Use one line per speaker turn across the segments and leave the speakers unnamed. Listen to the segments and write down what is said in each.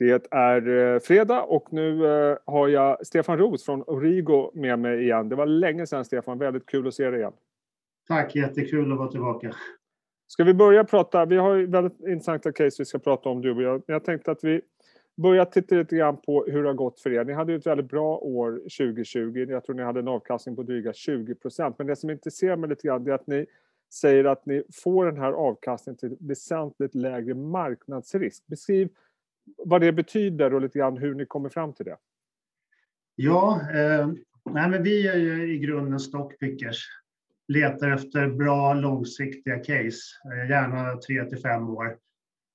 Det är eh, fredag och nu eh, har jag Stefan Roos från Origo med mig igen. Det var länge sedan Stefan, väldigt kul att se dig igen.
Tack, jättekul att vara tillbaka.
Ska vi börja prata, vi har väldigt intressanta case vi ska prata om du och jag. Jag tänkte att vi börjar titta lite grann på hur det har gått för er. Ni hade ju ett väldigt bra år 2020. Jag tror ni hade en avkastning på dryga 20 procent. Men det som intresserar mig lite grann är att ni säger att ni får den här avkastningen till väsentligt lägre marknadsrisk. Beskriv vad det betyder och lite grann hur ni kommer fram till det.
Ja, eh, nej men vi är ju i grunden stockpickers. Letar efter bra långsiktiga case, eh, gärna tre till fem år.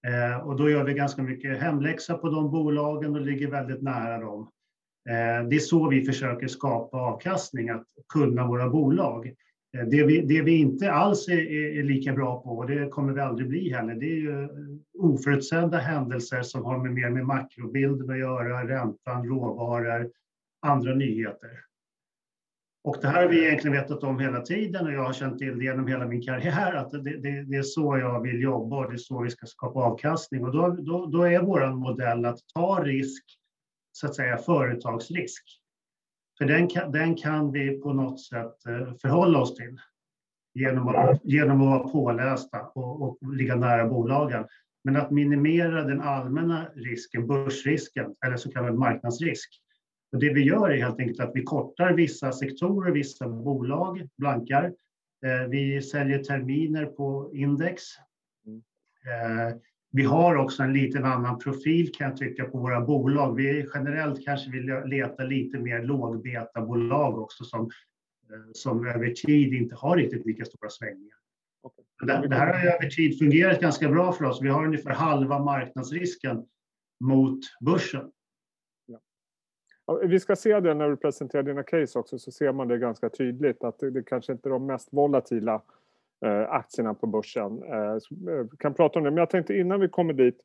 Eh, och då gör vi ganska mycket hemläxa på de bolagen och ligger väldigt nära dem. Eh, det är så vi försöker skapa avkastning, att kunna våra bolag. Eh, det vi, det vi inte alls är, är, lika bra på, och det kommer vi aldrig bli heller, det är ju eh, oförutsedda händelser som har med mer med makrobilden att göra, räntan, råvaror, andra nyheter. Och det här har vi egentligen vetat om hela tiden och jag har känt till det genom hela min karriär att det, det, det är så jag vill jobba och det är så vi ska skapa avkastning. Och då, då, då är vår modell att ta risk, så att säga företagsrisk. För den kan, den kan vi på något sätt eh, förhålla oss till genom att, genom att vara pålästa och, och ligga nära bolagen. Men att minimera den allmänna risken, börsrisken eller så kallad marknadsrisk. Och det vi gör är helt enkelt att vi kortar vissa sektorer, vissa bolag, blankar. Eh, vi säljer terminer på index. Vi har också en liten annan profil kan jag tycka på våra bolag. Vi generellt kanske vill leta lite mer lågbeta-bolag också som, eh, som över tid inte har riktigt lika stora svängningar. Det, det här har över tid fungerat ganska bra för oss. Vi har ungefär halva marknadsrisken mot börsen.
Ja. Vi ska se det när du presenterar dina case också så ser man det ganska tydligt att det, kanske inte är de mest volatila Eh, aktierna på börsen. Eh, vi eh, kan prata om det, men jag tänkte innan vi kommer dit.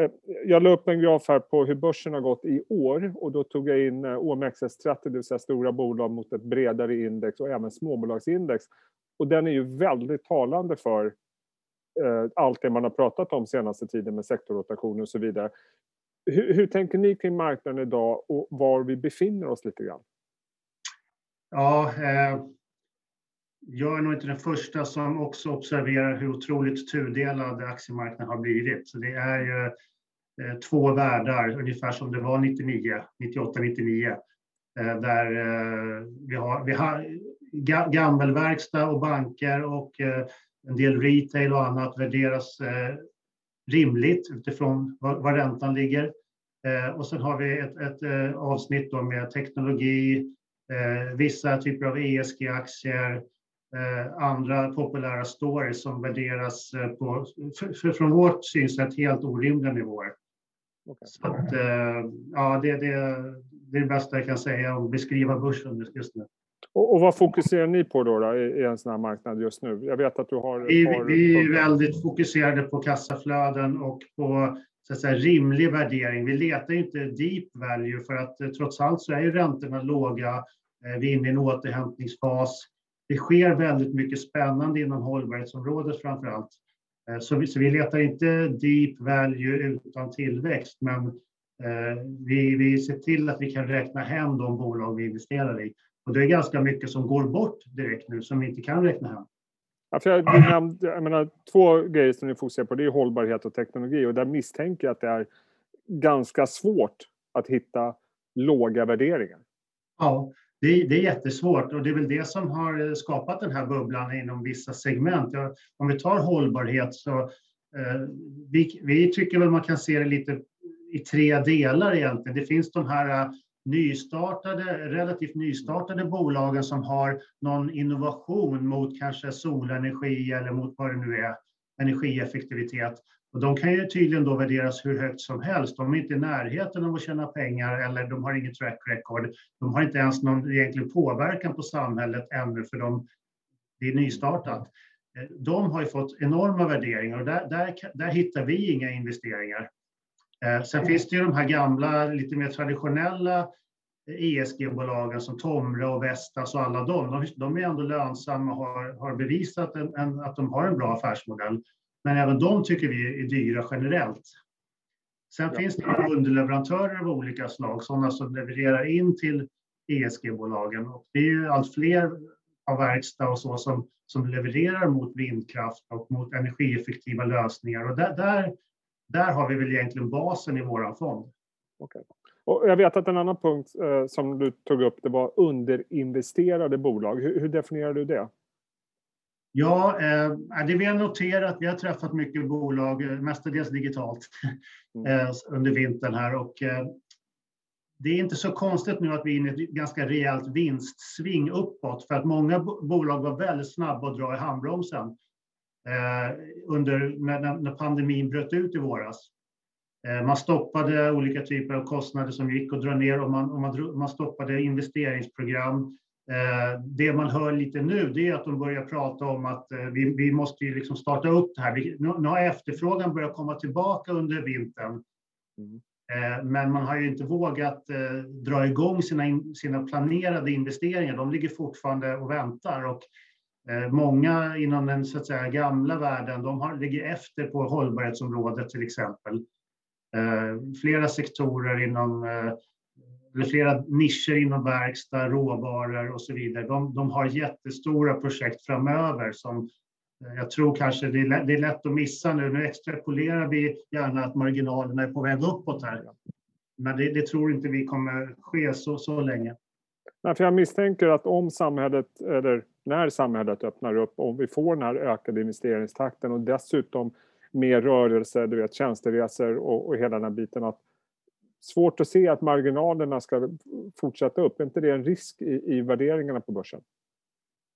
Eh, jag la upp en graf här på hur börsen har gått i år och då tog jag in OMXS30, det vill säga stora bolag mot ett bredare index och även småbolagsindex. Och den är ju väldigt talande för allt det man har pratat om senaste tiden med sektorrotation och så vidare. Hur, hur tänker ni kring marknaden idag och var vi befinner oss lite grann?
Ja, eh jag är nog inte den första som också observerar hur otroligt tudelad aktiemarknaden har blivit. Så det är ju eh, två världar, ungefär som det var 99, 98, 99. Där eh, vi har, vi har gammelverkstad och banker och eh, en del retail och annat värderas rimligt utifrån var räntan ligger. Och sen har vi ett, ett avsnitt med teknologi, vissa typer av ESG-aktier, andra populära stories som värderas eh, på, för, för, från vårt synsätt, helt orimliga nivåer. Okay. Så att, eh, ja, det, det, det är det bästa jag kan säga om beskriva börsen just nu.
Och, och, vad fokuserar ni på då, då i, en sån här marknad just nu? Jag vet att du har...
Vi, har vi är väldigt fokuserade på kassaflöden och på så att säga, rimlig värdering. Vi letar inte deep value för att trots allt så är ju räntorna låga. Vi är inne i en återhämtningsfas det sker väldigt mycket spännande inom hållbarhetsområdet framför allt. Eh, så vi, så vi letar inte deep value utan tillväxt, men eh, vi, vi ser till att vi kan räkna hem de bolag vi investerar i. Och det är ganska mycket som går bort direkt nu som vi inte kan räkna hem.
Ja, för jag, nämnde, jag menar, två grejer som ni fokuserar på det är hållbarhet och teknologi och där misstänker jag att det är ganska svårt att hitta låga värderingar.
Ja, det, det, är jättesvårt och det är väl det som har eh, skapat den här bubblan inom vissa segment. Om vi tar hållbarhet så eh, vi, vi tycker väl man kan se det lite i tre delar egentligen. Det finns de här eh, nystartade, relativt nystartade bolagen som har någon innovation mot kanske solenergi eller mot vad det nu är, energieffektivitet. Och de kan ju tydligen då värderas hur högt som helst. De är inte i närheten av att tjäna pengar eller de har inget track record. De har inte ens någon egentlig påverkan på samhället ännu för de, det är nystartat. De har ju fått enorma värderingar och där, där, där hittar vi inga investeringar. Eh, sen mm. finns det ju de här gamla, lite mer traditionella ESG-bolagen som Tomra och Vestas och alla de, de, de är ändå lönsamma och har, har bevisat en, en, att de har en bra affärsmodell. Men även de tycker vi är dyra generellt. Sen ja. finns det underleverantörer av olika slag, sådana som levererar in till ESG-bolagen. Det är ju allt fler av verkstad och så som, som levererar mot vindkraft och mot energieffektiva lösningar. Och där, där, där har vi väl egentligen basen i vår fond.
Okay. Och jag vet att en annan punkt eh, som du tog upp det var underinvesterade bolag. Hur, hur definierar du det?
Ja, eh, det vi har noterat, vi har träffat mycket bolag, eh, mestadels digitalt, mm. eh, under vintern här och det är inte så konstigt nu att vi är inne i ett ganska rejält vinstsving uppåt för att många bolag var väldigt snabba att dra i handbromsen under, när, när pandemin bröt ut i våras. Man stoppade olika typer av kostnader som gick att dra ner och man, och man, man stoppade investeringsprogram. Eh, det man hör lite nu det är att de börjar prata om att eh, vi, vi måste liksom starta upp det här. Vi, nu har efterfrågan börjat komma tillbaka under vintern. Mm. Men man har ju inte vågat dra igång sina, sina planerade investeringar. De ligger fortfarande och väntar. Och många inom den så att säga, gamla världen de har, ligger efter på hållbarhetsområdet till exempel. Flera sektorer inom eller flera nischer inom verkstad, råvaror och så vidare. De, de har jättestora projekt framöver som eh, jag tror kanske det är, lätt, det är lätt att missa nu. Nu extrapolerar vi gärna att marginalerna är på väg uppåt här. Men det, det tror inte vi kommer ske så, så länge.
Nej, för jag misstänker att om samhället, eller när samhället öppnar upp, om vi får den här ökade investeringstakten och dessutom mer rörelse, du vet tjänsteresor och, och hela den här biten, att svårt att se att marginalerna ska fortsätta upp. Är inte det en risk i, i värderingarna på börsen?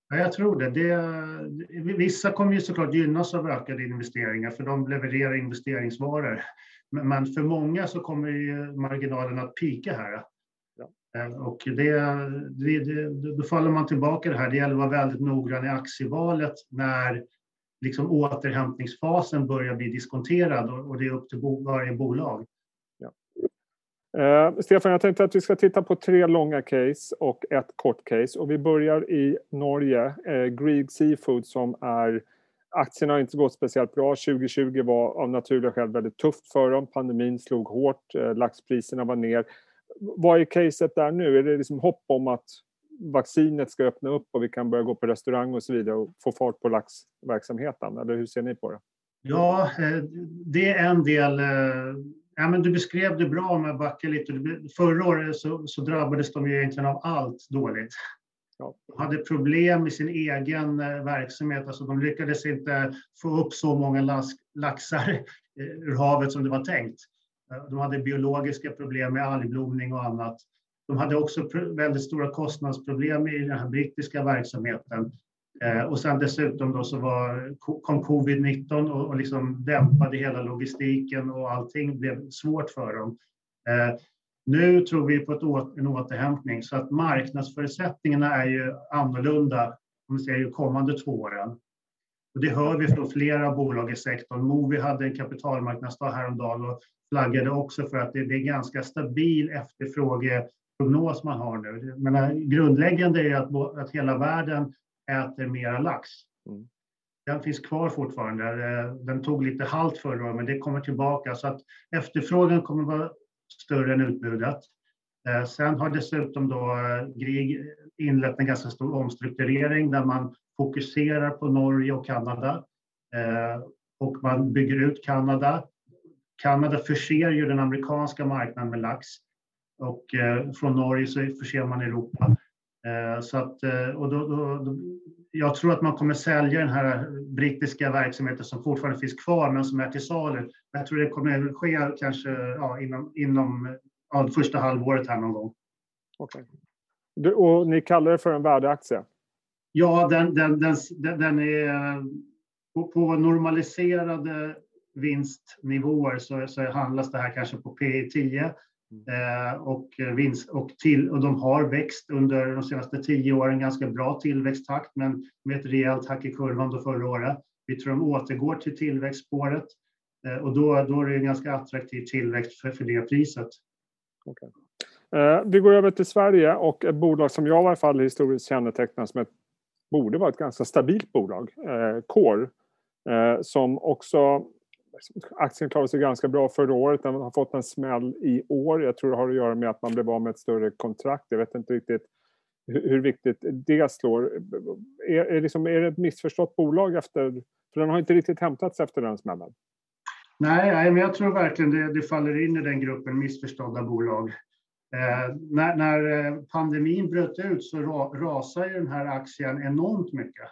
Ja, jag tror det. det. Vissa kommer ju såklart gynnas av ökade investeringar för de levererar investeringsvaror. Men för många så kommer ju marginalerna att pika här. Eh, och det, det, det, då faller man tillbaka det här. Det gäller att vara väldigt noggrann i aktievalet när liksom återhämtningsfasen börjar bli diskonterad och det är upp till varje bolag.
Eh, Stefan, jag tänkte att vi ska titta på tre långa case och ett kort case. Och vi börjar i Norge. eh, Grieg Seafood som är... Aktierna har inte gått speciellt bra. 2020 var av naturliga skäl väldigt tufft för dem. Pandemin slog hårt. Eh, laxpriserna var ner. Vad är caset där nu? Är det liksom hopp om att vaccinet ska öppna upp och vi kan börja gå på restaurang och så vidare och få fart på laxverksamheten? Eller hur ser ni på det?
Ja, eh, det är en del Ja, men du beskrev det bra om jag backar lite. Förra året så, så drabbades de ju egentligen av allt dåligt. Ja. De hade problem med sin egen eh, verksamhet. Alltså de lyckades inte få upp så många lax, laxar eh, ur havet som det var tänkt. Eh, de hade biologiska problem med algblomning och annat. De hade också väldigt stora kostnadsproblem i den här brittiska verksamheten. Eh, och sen dessutom då så var, kom covid-19 och, och liksom dämpade hela logistiken och allting blev svårt för dem. Eh, nu tror vi på ett å, en återhämtning så att marknadsförutsättningarna är ju annorlunda om vi säger kommande två åren. Och det hör vi från flera bolag i sektorn. Movi hade en kapitalmarknadsdag häromdagen och flaggade också för att det, det är ganska stabil efterfrågeprognos man har nu. Men eh, grundläggande är att, att hela världen äter mera lax. Mm. Den finns kvar fortfarande. Eh, den tog lite halt förra året, men det kommer tillbaka. Så att efterfrågan kommer vara större än utbudet. Eh, sen har dessutom då eh, Grieg inlett en ganska stor omstrukturering där man fokuserar på Norge och Kanada. Och man bygger ut Kanada. Kanada förser ju den amerikanska marknaden med lax och från Norge så förser man Europa. Eh, så att, eh, och då, då, då, jag tror att man kommer sälja den här brittiska verksamheten som fortfarande finns kvar men som är till salu. Jag tror det kommer ske kanske ja, inom, inom ja, första halvåret här någon gång.
Okay. Och ni kallar det för en värdeaktie?
Ja, den, den, den, den är på, på normaliserade vinstnivåer så, så handlas det här kanske på P 10 Eh, Mm. Eh, och, vinst, och, till, och de har växt under de senaste tio åren, ganska bra tillväxttakt, men med ett rejält hack i kurvan då förra året. Vi tror de återgår till tillväxtspåret eh, och då, då är det en ganska attraktiv tillväxt för, för det priset.
Okay. Eh, vi går över till Sverige och ett bolag som jag i alla fall historiskt kännetecknas som ett borde vara ett ganska stabilt bolag, eh, Core, eh, som också aktien klarade sig ganska bra förra året. Den har fått en smäll i år. Jag tror det har att göra med att man blev av med ett större kontrakt. Jag vet inte riktigt hur, viktigt det slår. Är, är, liksom, är det ett missförstått bolag efter... För den har inte riktigt hämtats efter den smällen.
Nej, men jag tror verkligen det, det faller in i den gruppen missförstådda bolag. Eh, när, när, eh, pandemin bröt ut så ra, rasade den här aktien enormt mycket.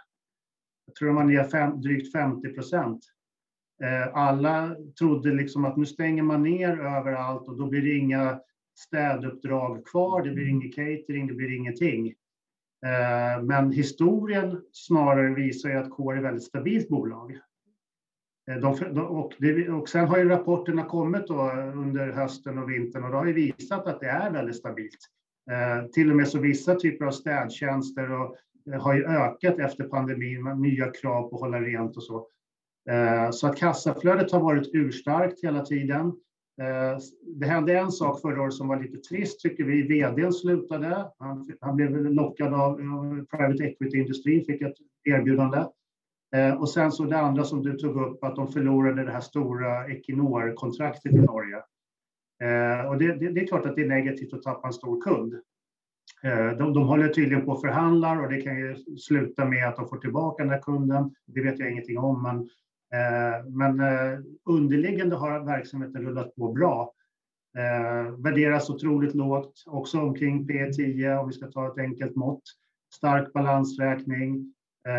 Jag tror den var ner fem, drygt 50 procent. Eh, alla trodde liksom att nu stänger man ner överallt och då blir det inga städuppdrag kvar, det blir ingen catering, det blir ingenting. Eh, men historien snarare visar ju att Core är ett väldigt stabilt bolag. Eh, de, och, det, och sen har ju rapporterna kommit under hösten och vintern och det har ju visat att det är väldigt stabilt. Eh, till och med så vissa typer av städtjänster och, eh, har ju ökat efter pandemin med nya krav på att hålla rent och så. Eh, så att kassaflödet har varit urstarkt hela tiden. Eh, det hände en sak förra året som var lite trist tycker vi. Vdn slutade. Han, han blev lockad av private equity-industrin, fick ett erbjudande. Eh, och sen så det andra som du tog upp, att de förlorade det här stora Equinor-kontraktet i Norge. Och det, det, det, är klart att det är negativt att tappa en stor kund. De, de håller tydligen på och förhandlar och det kan ju sluta med att de får tillbaka den här kunden. Det vet jag ingenting om, men Eh, men eh, underliggande har verksamheten rullat på bra. Eh, värderas otroligt lågt, också omkring P10 om vi ska ta ett enkelt mått. Stark balansräkning.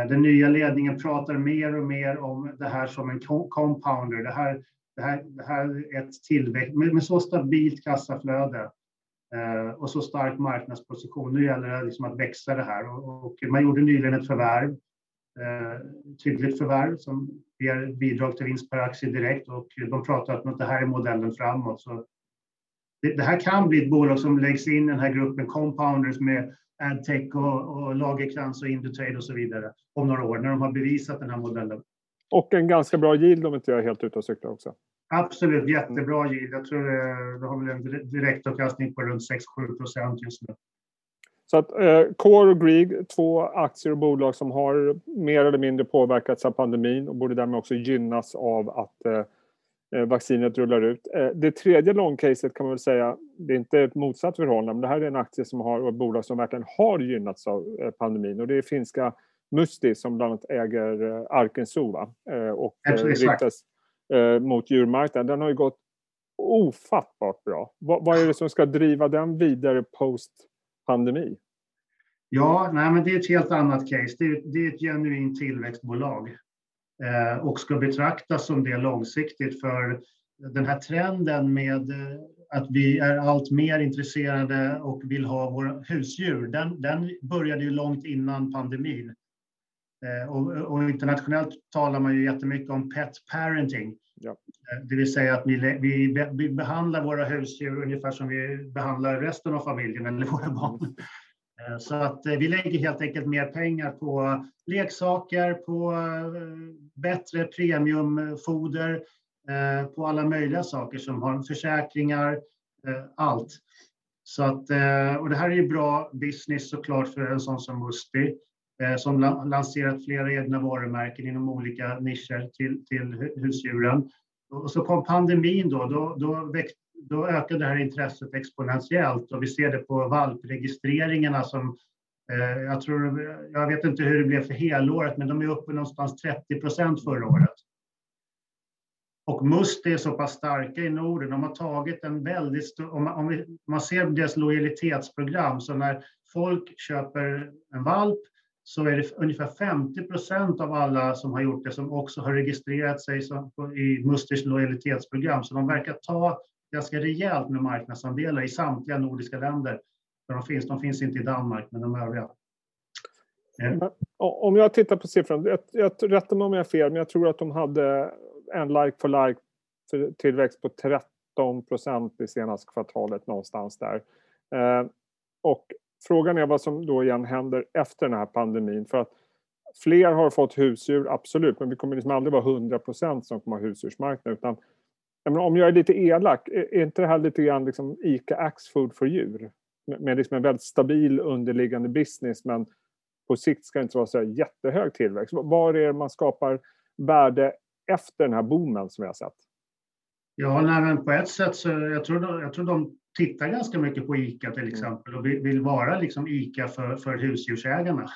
Den nya ledningen pratar mer och mer om det här som en compounder. Det här, det här, det här är ett tillväxt med, med så stabilt kassaflöde och så stark marknadsposition. Nu gäller det liksom att växa det här och, och man gjorde nyligen ett förvärv tydligt förvärv som ger bidrag till vinst per aktie direkt och de pratar om att det här är modellen framåt. Så det, det, här kan bli ett bolag som läggs in i den här gruppen compounders med Adtech och, och Lagerkrans och Indutrade och så vidare om några år när de har bevisat den här modellen.
Och en ganska bra yield om inte jag är helt ute och cyklar också.
Absolut, jättebra yield. Jag tror det, det har väl en direktavkastning på runt 6-7 procent just nu.
Så att eh, Core och Grieg, två aktier och bolag som har mer eller mindre påverkats av pandemin och borde därmed också gynnas av att eh, eh, vaccinet rullar ut. Eh, det tredje långcaset kan man väl säga, det är inte ett motsatt förhållande, men det här är en aktie som har, och ett bolag som verkligen har gynnats av eh, pandemin och det är finska Musti som bland annat äger eh, Arkenso och riktas mot djurmarknaden. Den har ju gått ofattbart bra. Vad, vad är det som ska driva den vidare post pandemi?
Ja, nej, men det är ett helt annat case. Det är, det är ett genuint tillväxtbolag eh, och ska betraktas som det långsiktigt för den här trenden med eh, att vi är allt mer intresserade och vill ha våra husdjur, den, den började ju långt innan pandemin. Eh, och, och, internationellt talar man ju jättemycket om pet parenting. Ja. Eh, det vill säga att vi, vi, vi, behandlar våra husdjur ungefär som vi behandlar resten av familjen eller våra barn. Eh, så att vi lägger helt enkelt mer pengar på leksaker, på bättre premiumfoder, på alla möjliga saker som har försäkringar, allt. Så att, och det här är ju bra business såklart för en sån som Musti. Eh, som lanserat flera egna varumärken inom olika nischer till, till husdjuren. Och så kom pandemin då, då, då, växt, då ökade det här intresset exponentiellt och vi ser det på valpregistreringarna som eh, jag tror, jag vet inte hur det blev för helåret, men de är uppe någonstans 30 procent förra året. Och Must är så pass starka i Norden. De har tagit en väldigt stor... Om man, om, vi, om man ser deras lojalitetsprogram, så när folk köper en valp så är det ungefär 50 procent av alla som har gjort det som också har registrerat sig i Musters lojalitetsprogram. Så de verkar ta ganska rejält med marknadsandelar i samtliga nordiska länder. de, finns, de finns inte i Danmark, men de övriga. Eh.
Om jag tittar på siffran, jag, jag rättar mig om jag har fel, men jag tror att de hade en like for like tillväxt på 13 procent i senaste kvartalet någonstans där. Eh, och frågan är vad som då igen händer efter den här pandemin. För att fler har fått husdjur, absolut, men vi kommer liksom aldrig vara 100 procent som kommer ha husdjursmarknad. Utan, menar, om jag är lite elak, är inte det här lite grann liksom ICA Axfood för djur? Med liksom en väldigt stabil underliggande business, men på sikt ska det inte vara så jättehög tillväxt. Var är det man skapar värde efter den här boomen som vi har sett?
Ja, nej, men på ett sätt så jag tror, jag tror de tittar ganska mycket på ICA till mm. exempel och vill vara liksom ICA för, för husdjursägarna.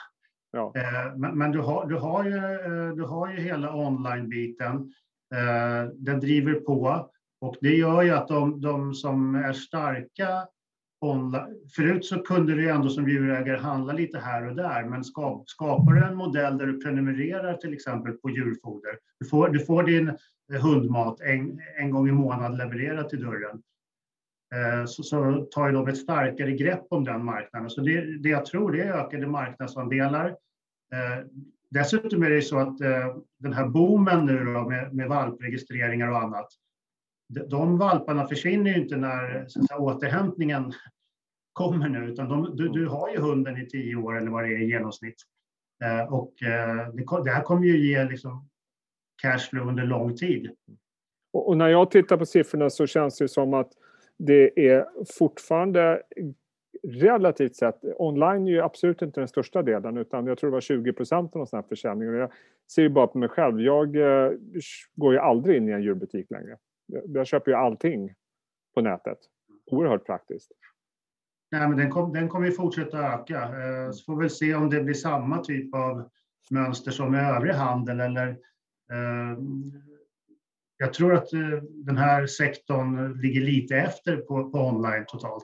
Ja. Eh, men, men du, har, du, har ju, eh, du har ju hela online-biten. Eh, den driver på och det gör ju att de, de som är starka online. Förut så kunde du ändå som djurägare handla lite här och där, men skapar du en modell där du prenumererar till exempel på djurfoder, du får, du får din hundmat en, en gång i månaden levererad till dörren, Eh, så, så tar ju de ett starkare grepp om den marknaden. Så det, det jag tror det är ökade marknadsandelar. Eh, dessutom är det så att eh, den här boomen nu då med, med valpregistreringar och annat, de valparna försvinner ju inte när så säga, återhämtningen kommer nu, utan de, du, du, har ju hunden i tio år eller vad det är i genomsnitt. Eh, och eh, det, det, här kommer ju ge liksom cashflow under lång tid.
Och, och, när jag tittar på siffrorna så känns det som att det är fortfarande relativt sett, online är ju absolut inte den största delen utan jag tror det var 20 procent av någon sån försäljning. Och jag ser ju bara på mig själv, jag eh, går ju aldrig in i en djurbutik längre. Jag köper ju allting på nätet. Oerhört praktiskt.
Nej, men den, kom, den kommer ju fortsätta öka. Eh, så får vi se om det blir samma typ av mönster som i övrig handel eller eh, jag tror att eh, den här sektorn ligger lite efter på, på online totalt.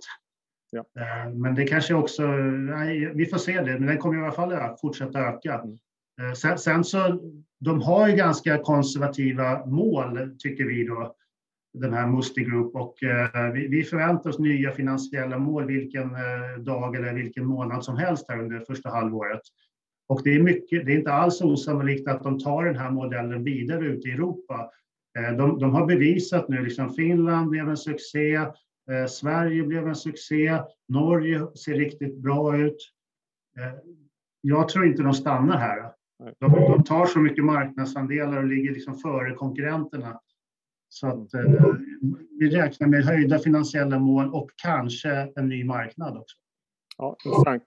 Ja. Eh, men det kanske också, nej, vi får se det, men den kommer i alla fall att fortsätta öka. Mm. Eh, sen, sen, så, de har ju ganska konservativa mål tycker vi då den här Musti Group och eh, vi, vi, förväntar oss nya finansiella mål vilken eh, dag eller vilken månad som helst här under första halvåret. Och det är, mycket, det är inte alls osannolikt att de tar den här modellen vidare ut i Europa. Eh, de, de, har bevisat nu, liksom Finland blev en succé, eh, Sverige blev en succé, Norge ser riktigt bra ut. Eh, jag tror inte de stannar här. De, de tar så mycket marknadsandelar och ligger liksom före konkurrenterna så att, vi räknar med höjda finansiella mål och kanske en ny marknad också.
Ja, intressant.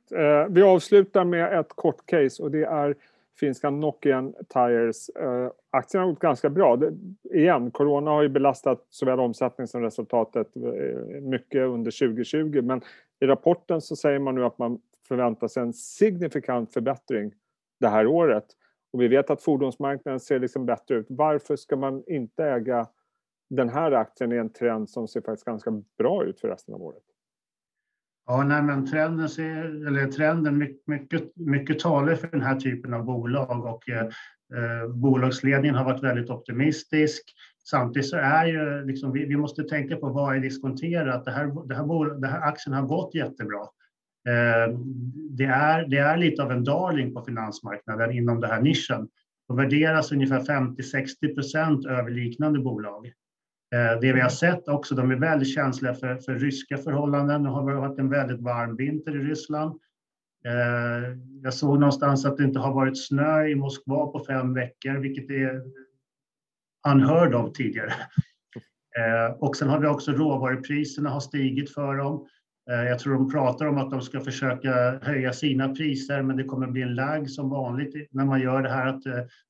Vi avslutar med ett kort case och det är finska Nokian Tires. Eh, aktien har gått ganska bra. Det, igen, corona har ju belastat såväl omsättning som resultatet eh, mycket under 2020 men i rapporten så säger man nu att man förväntar sig en signifikant förbättring det här året. Och vi vet att fordonsmarknaden ser liksom bättre ut. Varför ska man inte äga den här aktien i en trend som ser faktiskt ganska bra ut för resten av året.
Ja, nej, men trenden, ser, eller trenden mycket, mycket, mycket talar för den här typen av bolag och eh, eh bolagsledningen har varit väldigt optimistisk. Samtidigt så är ju liksom, vi, vi måste tänka på vad är diskonterat. Det här, det här, det här aktien har gått jättebra. Eh, det, är, det är lite av en darling på finansmarknaden inom den här nischen och värderas ungefär 50-60 procent över liknande bolag. Eh, det vi har sett också, de är väldigt känsliga för, för ryska förhållanden. Det har varit en väldigt varm vinter i Ryssland. Eh, jag såg någonstans att det inte har varit snö i Moskva på fem veckor, vilket är anhörd av tidigare. Eh, och sen har vi också råvarupriserna har stigit för dem. Jag tror de pratar om att de ska försöka höja sina priser, men det kommer bli en lag som vanligt när man gör det här. att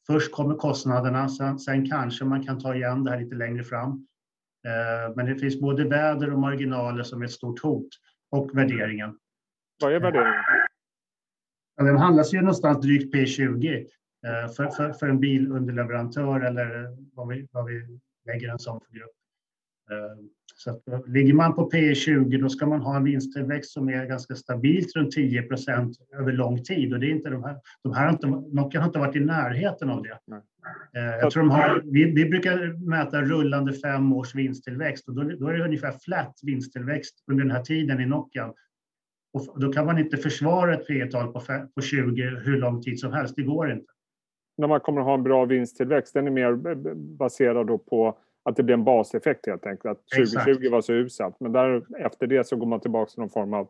Först kommer kostnaderna, sen, sen kanske man kan ta igen det här lite längre fram. Eh, men det finns både väder och marginaler som är ett stort hot och värderingen.
Vad är värderingen?
Den handlas ju någonstans drygt P20 eh, för, för, för en bilunderleverantör eller vad vi, vad vi lägger en sån för grupp. Eh, så att, ligger man på P 20 då ska man ha en vinsttillväxt som är ganska stabilt runt 10 procent över lång tid. Och det är inte de här, de här har inte, Nokia har inte varit i närheten av det. Nej. Eh, jag tror de har, vi, vi, brukar mäta rullande fem års vinsttillväxt och då, då är det ungefär flat vinsttillväxt under den här tiden i Nokia. Och då kan man inte försvara ett P-tal på, på 20 hur lång tid som helst. Det går inte.
När man kommer att ha en bra vinsttillväxt, den är mer baserad då på att det blir en baseffekt helt enkelt. Att 2020 Exakt. var så uselt. Men där, efter det så går man tillbaka till någon form av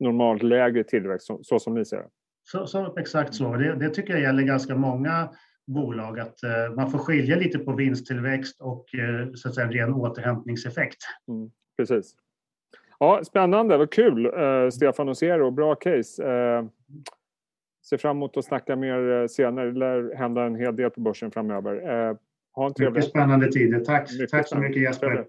normalt lägre tillväxt, så, så som ni ser det.
Så, så, exakt så. Det, det, tycker jag gäller ganska många bolag, att uh, man får skilja lite på vinsttillväxt och uh, så att säga, en ren återhämtningseffekt.
Mm, precis. Ja, spännande, vad kul uh, Stefan och Zero, bra case. Uh, ser fram emot att snacka mer senare, det lär hända en hel del på börsen framöver. Ha en trevlig
Mycket spännande tider. Tack,
Mycket
tack så mycket Jesper.